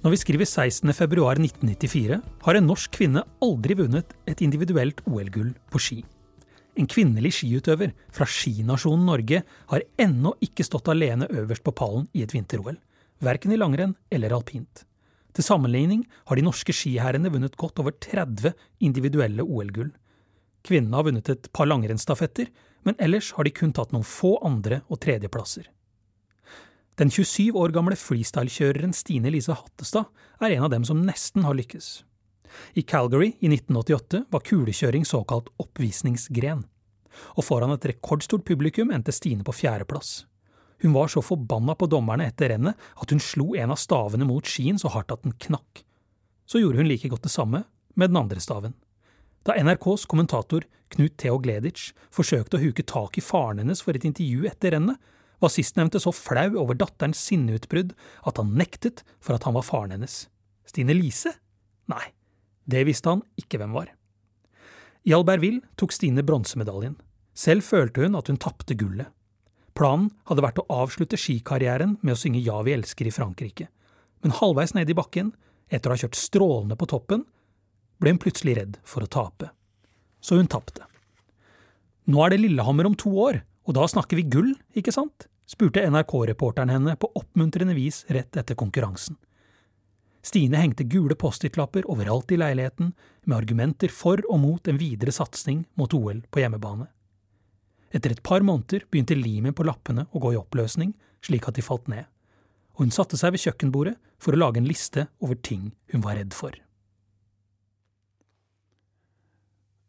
Når vi skriver 16.2.1994, har en norsk kvinne aldri vunnet et individuelt OL-gull på ski. En kvinnelig skiutøver fra skinasjonen Norge har ennå ikke stått alene øverst på pallen i et vinter-OL, verken i langrenn eller alpint. Til sammenligning har de norske skiherrene vunnet godt over 30 individuelle OL-gull. Kvinnene har vunnet et par langrennsstafetter, men ellers har de kun tatt noen få andre- og tredjeplasser. Den 27 år gamle freestylekjøreren Stine Lise Hattestad er en av dem som nesten har lykkes. I Calgary i 1988 var kulekjøring såkalt oppvisningsgren, og foran et rekordstort publikum endte Stine på fjerdeplass. Hun var så forbanna på dommerne etter rennet at hun slo en av stavene mot skien så hardt at den knakk. Så gjorde hun like godt det samme med den andre staven. Da NRKs kommentator Knut Theo Gleditsch forsøkte å huke tak i faren hennes for et intervju etter rennet, var sistnevnte så flau over datterens sinneutbrudd at han nektet for at han var faren hennes. Stine Lise? Nei, det visste han ikke hvem var. I Albertville tok Stine bronsemedaljen. Selv følte hun at hun tapte gullet. Planen hadde vært å avslutte skikarrieren med å synge Ja, vi elsker i Frankrike. Men halvveis nede i bakken, etter å ha kjørt strålende på toppen, ble hun plutselig redd for å tape. Så hun tapte. Nå er det Lillehammer om to år, og da snakker vi gull, ikke sant? spurte NRK-reporteren henne på oppmuntrende vis rett etter konkurransen. Stine hengte gule Post-It-lapper overalt i leiligheten, med argumenter for og mot en videre satsing mot OL på hjemmebane. Etter et par måneder begynte limet på lappene å gå i oppløsning, slik at de falt ned, og hun satte seg ved kjøkkenbordet for å lage en liste over ting hun var redd for.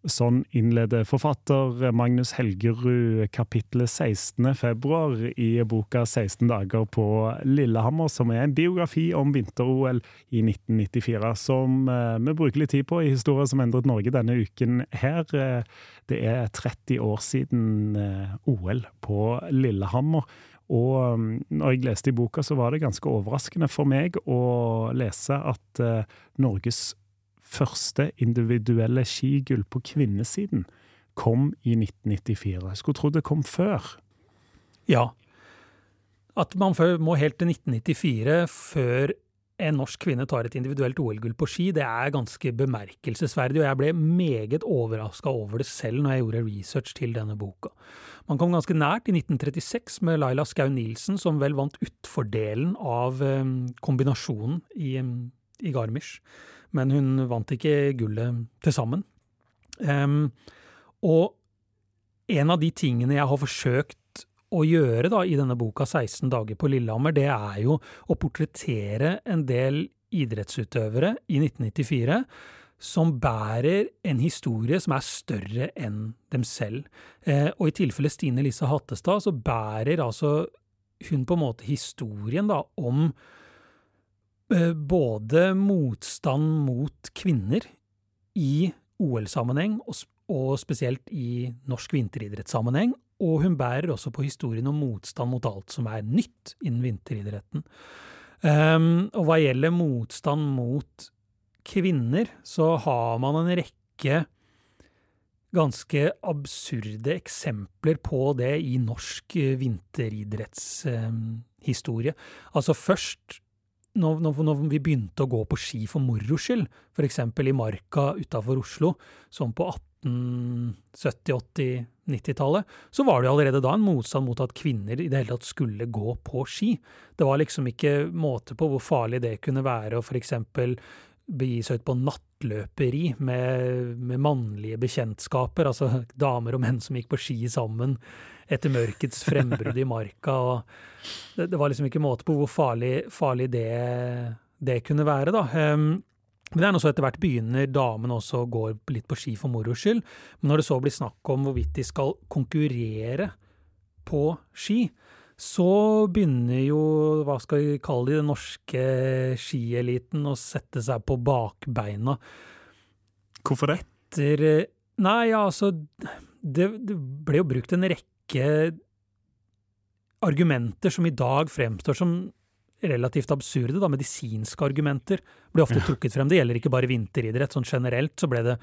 Sånn innleder forfatter Magnus Helgerud kapittelet 16. februar i boka 16 dager på Lillehammer, som er en biografi om vinter-OL i 1994, som eh, vi bruker litt tid på i Historier som endret Norge denne uken her. Eh, det er 30 år siden eh, OL på Lillehammer. Og mm, når jeg leste i boka, så var det ganske overraskende for meg å lese at Norges første individuelle skigull på kvinnesiden kom i 1994. Jeg skulle tro det kom før. Ja. At man må helt til 1994 før en norsk kvinne tar et individuelt OL-gull på ski, det er ganske bemerkelsesverdig, og jeg ble meget overraska over det selv når jeg gjorde research til denne boka. Man kom ganske nært i 1936 med Laila Skau Nilsen, som vel vant utfordelen av um, kombinasjonen i, i Garmisch men hun vant ikke gullet til sammen. Um, og en av de tingene jeg har forsøkt å gjøre da, i denne boka 16 dager på Lillehammer, det er jo å portrettere en del idrettsutøvere i 1994 som bærer en historie som er større enn dem selv. Eh, og i tilfelle Stine Lise Hattestad, så bærer altså hun på en måte historien da, om både motstand mot kvinner i OL-sammenheng, og, spesielt i norsk vinteridrettssammenheng, og hun bærer også på historien om motstand mot alt som er nytt innen vinteridretten. Um, og hva gjelder motstand mot kvinner, så har man en rekke ganske absurde eksempler på det i norsk eh, vinteridrettshistorie. altså først når, når, vi begynte å gå på ski for moro skyld, f.eks. i Marka utafor Oslo, som på 1870-, 80-, 90-tallet, så var det allerede da en motstand mot at kvinner i det hele tatt skulle gå på ski. Det var liksom ikke måte på hvor farlig det kunne være å f.eks begi seg ut på nattløperi med, med, mannlige bekjentskaper, altså damer og menn som gikk på ski sammen etter mørkets frembrudd i marka. det, det, var liksom ikke måte på hvor farlig, farlig det, det, kunne være, da. Um, men det er nå så etter hvert begynner damene også å gå litt på ski for moro skyld. Men når det så blir snakk om hvorvidt de skal konkurrere på ski, så begynner jo, hva skal vi kalle det, den norske skieliten å sette seg på bakbeina. Hvorfor det? Etter Nei, altså det, det ble jo brukt en rekke argumenter som i dag fremstår som relativt absurde, da, medisinske argumenter, ble ofte trukket frem. Det gjelder ikke bare vinteridrett. Sånn generelt så ble det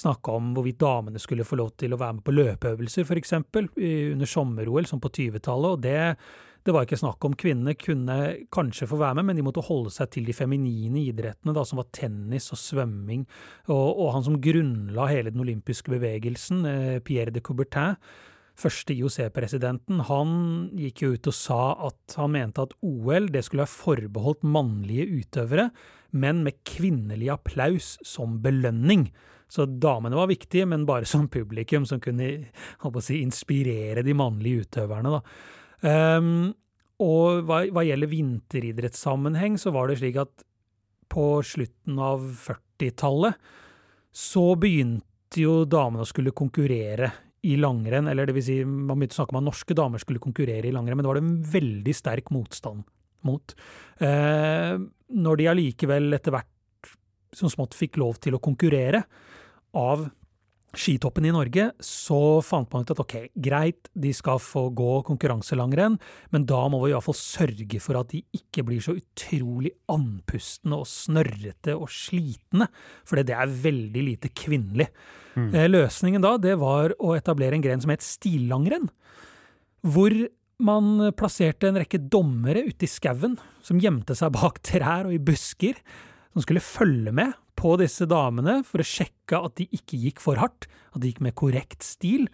snakka om hvorvidt damene skulle få lov til å være med på løpeøvelser, f.eks., under sommer-OL, som på 20-tallet. og det, det var ikke snakk om kvinnene kunne kanskje få være med, men de måtte holde seg til de feminine idrettene, da, som var tennis og svømming. Og, og han som grunnla hele den olympiske bevegelsen, eh, Pierre de Coubertin, første IOC-presidenten, han gikk jo ut og sa at han mente at OL det skulle være forbeholdt mannlige utøvere, men med kvinnelig applaus som belønning. Så damene var viktige, men bare som publikum som kunne si, inspirere de mannlige utøverne. Um, og hva, hva gjelder vinteridrettssammenheng, så var det slik at på slutten av 40-tallet så begynte jo damene å skulle konkurrere i langrenn, eller det vil si, man begynte å snakke om at norske damer skulle konkurrere i langrenn, men det var det en veldig sterk motstand mot. Eh, når de allikevel etter hvert som smått fikk lov til å konkurrere av skitoppen i Norge, så fant man ut at ok, greit, de skal få gå konkurranselangrenn, men da må vi i hvert fall sørge for at de ikke blir så utrolig andpustne og snørrete og slitne, for det er veldig lite kvinnelig. Mm. Eh, løsningen da, det var å etablere en gren som het stillangrenn, hvor man plasserte en rekke dommere ute i skauen, som gjemte seg bak trær og i busker, som skulle følge med på disse damene for å sjekke at de ikke gikk for hardt, at de gikk med korrekt stil.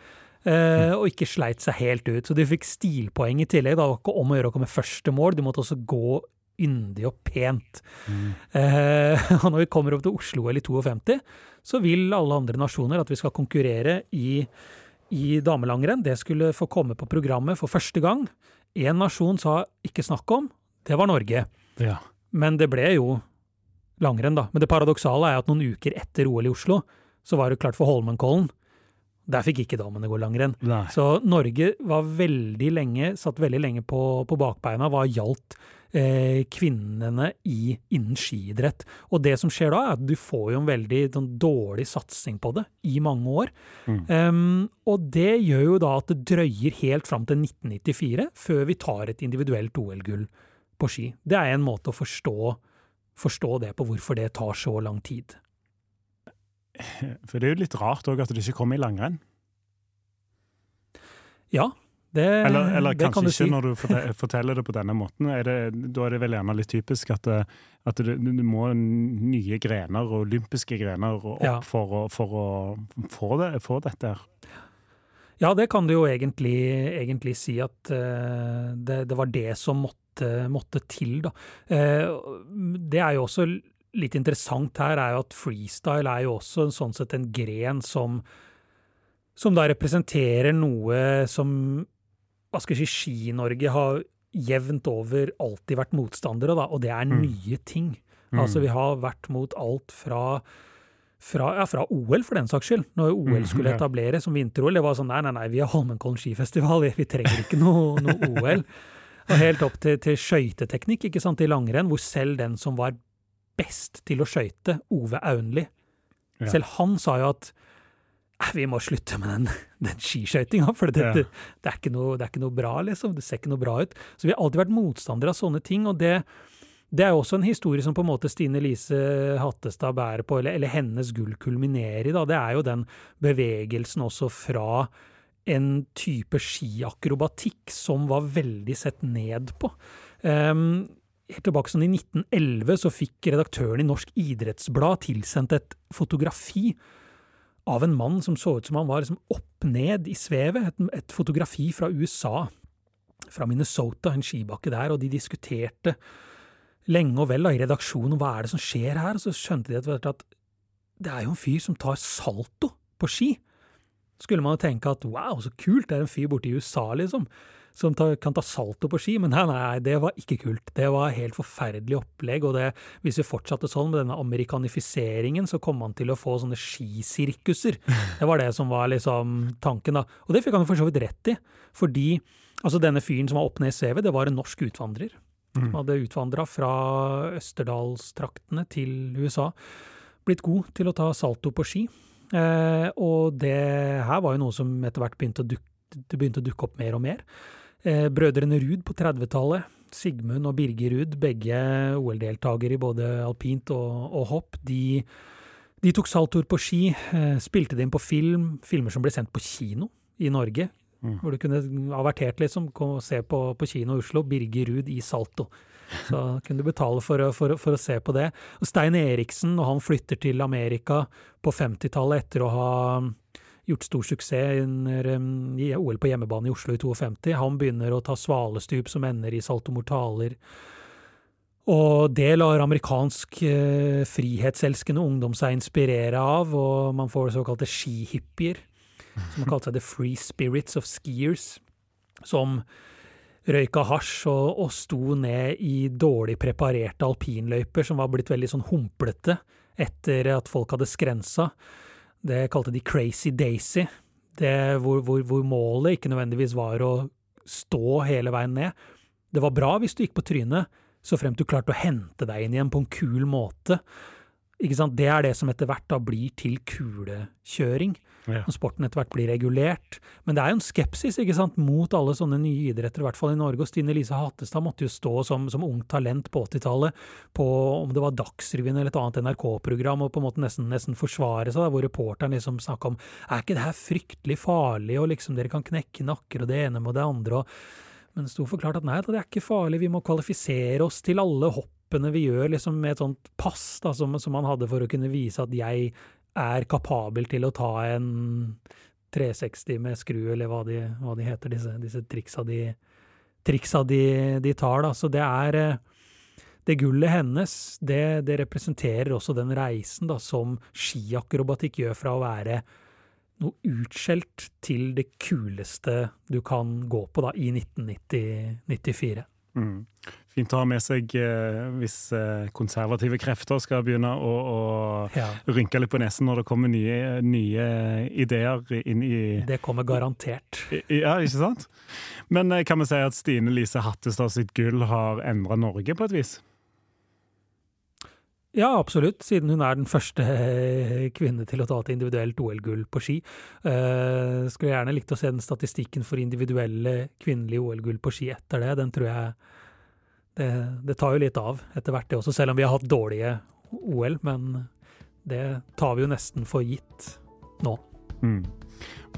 Uh, og ikke sleit seg helt ut. Så de fikk stilpoeng i tillegg. Det var ikke om å gjøre å komme første mål, de måtte også gå yndig og pent. Mm. Uh, og når vi kommer opp til Oslo-OL i 52, så vil alle andre nasjoner at vi skal konkurrere i, i damelangrenn. Det skulle få komme på programmet for første gang. Én nasjon sa ikke snakk om, det var Norge. Ja. Men det ble jo langrenn, da. Men det paradoksale er at noen uker etter OL i Oslo, så var det klart for Holmenkollen. Der fikk ikke damene gå langrenn. Nei. Så Norge var veldig lenge, satt veldig lenge på, på bakbeina hva gjaldt eh, kvinnene i, innen skiidrett. Og det som skjer da, er at du får jo en veldig sånn, dårlig satsing på det i mange år. Mm. Um, og det gjør jo da at det drøyer helt fram til 1994 før vi tar et individuelt OL-gull på ski. Det er en måte å forstå forstå det på hvorfor det tar så lang tid. For det er jo litt rart òg at du ikke kommer i langrenn? Ja, det, eller, eller det kanskje ikke når du forteller det på denne måten. Er det, da er det vel gjerne litt typisk at, at du, du, må nye grener, olympiske grener, opp ja. for, å, for, å, få det, få dette her. Ja, det kan du jo egentlig, egentlig si at uh, det, det, var det som måtte måtte, måtte til. Da. Eh, det er jo også litt interessant her, er jo at freestyle er jo også sånn sett en gren som, som da representerer noe som hva skal jeg si, Ski-Norge har jevnt over alltid vært motstandere, da, og det er mm. nye ting. Mm. Altså, vi har vært mot alt fra fra, ja, fra OL, for den saks skyld. Når OL Mhm, skulle etablere etableres som vinter-OL. Det var sånn nei, nei, nei, vi er Holmenkollen skifestival, vi, vi trenger ikke noe, noe OL. Og helt opp til, til skøyteteknikk, ikke sant, i langrenn, hvor selv den som var best til å skøyte, Ove Aunli, Ja. selv han sa jo at "Eh, vi må slutte med den, den skiskøytinga, for det, Ja. det, det, er ikke noe, det er ikke noe bra, liksom. Det ser ikke noe bra ut. Så vi har alltid vært motstandere av sånne ting, og det, det er jo også en historie som på en måte Stine Lise Hattestad bærer på, eller, eller hennes gull kulminerer i. da. Det er jo den bevegelsen også fra en type skiakrobatikk som var veldig sett ned på. Um, helt tilbake sånn I 1911 så fikk redaktøren i Norsk idrettsblad tilsendt et fotografi av en mann som så ut som han var liksom opp ned i svevet. Et, et fotografi fra USA, fra Minnesota, en skibakke der, og de diskuterte lenge og vel da, i redaksjonen hva er det som skjer her, og så skjønte de at det er jo en fyr som tar salto på ski. Skulle man jo tenke at wow, så kult, det er en fyr borte i USA, liksom, som ta, kan ta salto på ski, men nei, nei, det var ikke kult. Det var helt forferdelig opplegg, og det, hvis vi fortsatte sånn med denne amerikanifiseringen, så kom man til å få sånne skisirkuser. Det var det som var liksom tanken, da. Og det fikk han jo for så vidt rett i, fordi altså denne fyren som var opp ned i CV, det var en norsk utvandrer. Mm. Han hadde utvandra fra Østerdalstraktene til USA. Blitt god til å ta salto på ski. Eh, og det her var jo noe som etter hvert begynte å dukke, begynte å dukke opp mer og mer. Eh, brødrene Ruud på 30-tallet, Sigmund og Birger Ruud, begge OL-deltakere i både alpint og, og hopp, de, de tok saltoer på ski, eh, spilte det inn på film, filmer som ble sendt på kino i Norge. Mm. Hvor du kunne avertert liksom, og se på, på kino i Oslo, Birger Ruud i salto. Så kunne du betale for, for, for å se på det. Og Stein Eriksen, når han flytter til Amerika på 50-tallet etter å ha gjort stor suksess under um, OL på hjemmebane i Oslo i 52, han begynner å ta svalestup som ender i saltomortaler. Og det lar amerikansk eh, frihetselskende ungdom seg inspirere av, og man får såkalte skihippier, som har kalt seg The Free Spirits of Skiers, som røyka hasj og, og sto ned i dårlig preparerte alpinløyper som var blitt veldig sånn humplete etter at folk hadde skrensa. Det kalte de Crazy Daisy, det hvor, hvor, hvor målet ikke nødvendigvis var å stå hele veien ned. Det var bra hvis du gikk på trynet, så fremt du klarte å hente deg inn igjen på en kul måte. Ikke sant? Det er det som etter hvert da blir til kulekjøring Ja. når sporten etter hvert blir regulert. Men det er jo en skepsis ikke sant, mot alle sånne nye idretter, i hvert fall i Norge. Og Stine Lise Hattestad måtte jo stå som, som ungt talent på 80-tallet på om det var Dagsrevyen eller et annet NRK-program, og på en måte nesten, nesten forsvare seg, da, hvor reporteren liksom snakka om er ikke det her fryktelig farlig, og liksom dere kan knekke nakker og det ene med det andre. og men det sto forklart at nei, det er ikke farlig, vi må kvalifisere oss til alle hoppene vi gjør, liksom med et sånt pass da, som, som man hadde for å kunne vise at jeg er kapabel til å ta en 360 med skru, eller hva de, hva de heter, disse, disse triksa, de, triksa de, de tar. Da. Så det er eh, det gullet hennes, det, det representerer også den reisen da, som skiakrobatikk gjør fra å være noe utskjelt til det kuleste du kan gå på da, i 1994. Mm. Fint å ha med seg eh, hvis eh, konservative krefter skal begynne å, å Ja. rynke litt på nesen når det kommer nye, nye ideer inn i Det kommer garantert. Ja, ikke sant? Men eh, kan vi si at Stine Lise Hattestad sitt gull har endra Norge på et vis? Ja, absolutt, siden hun er den første eh, kvinne til å ta et individuelt OL-gull på ski. Uh, skulle gjerne likt å se den statistikken for individuelle kvinnelige OL-gull på ski etter det. Den tror jeg det, det tar jo litt av etter hvert, det også, selv om vi har hatt dårlige OL. Men det tar vi jo nesten for gitt nå. Mm.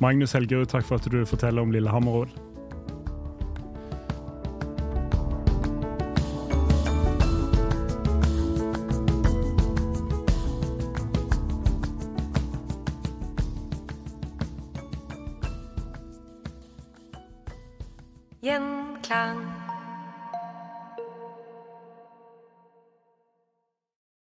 Magnus Helgerud, takk for at du forteller om Lillehammer-OL.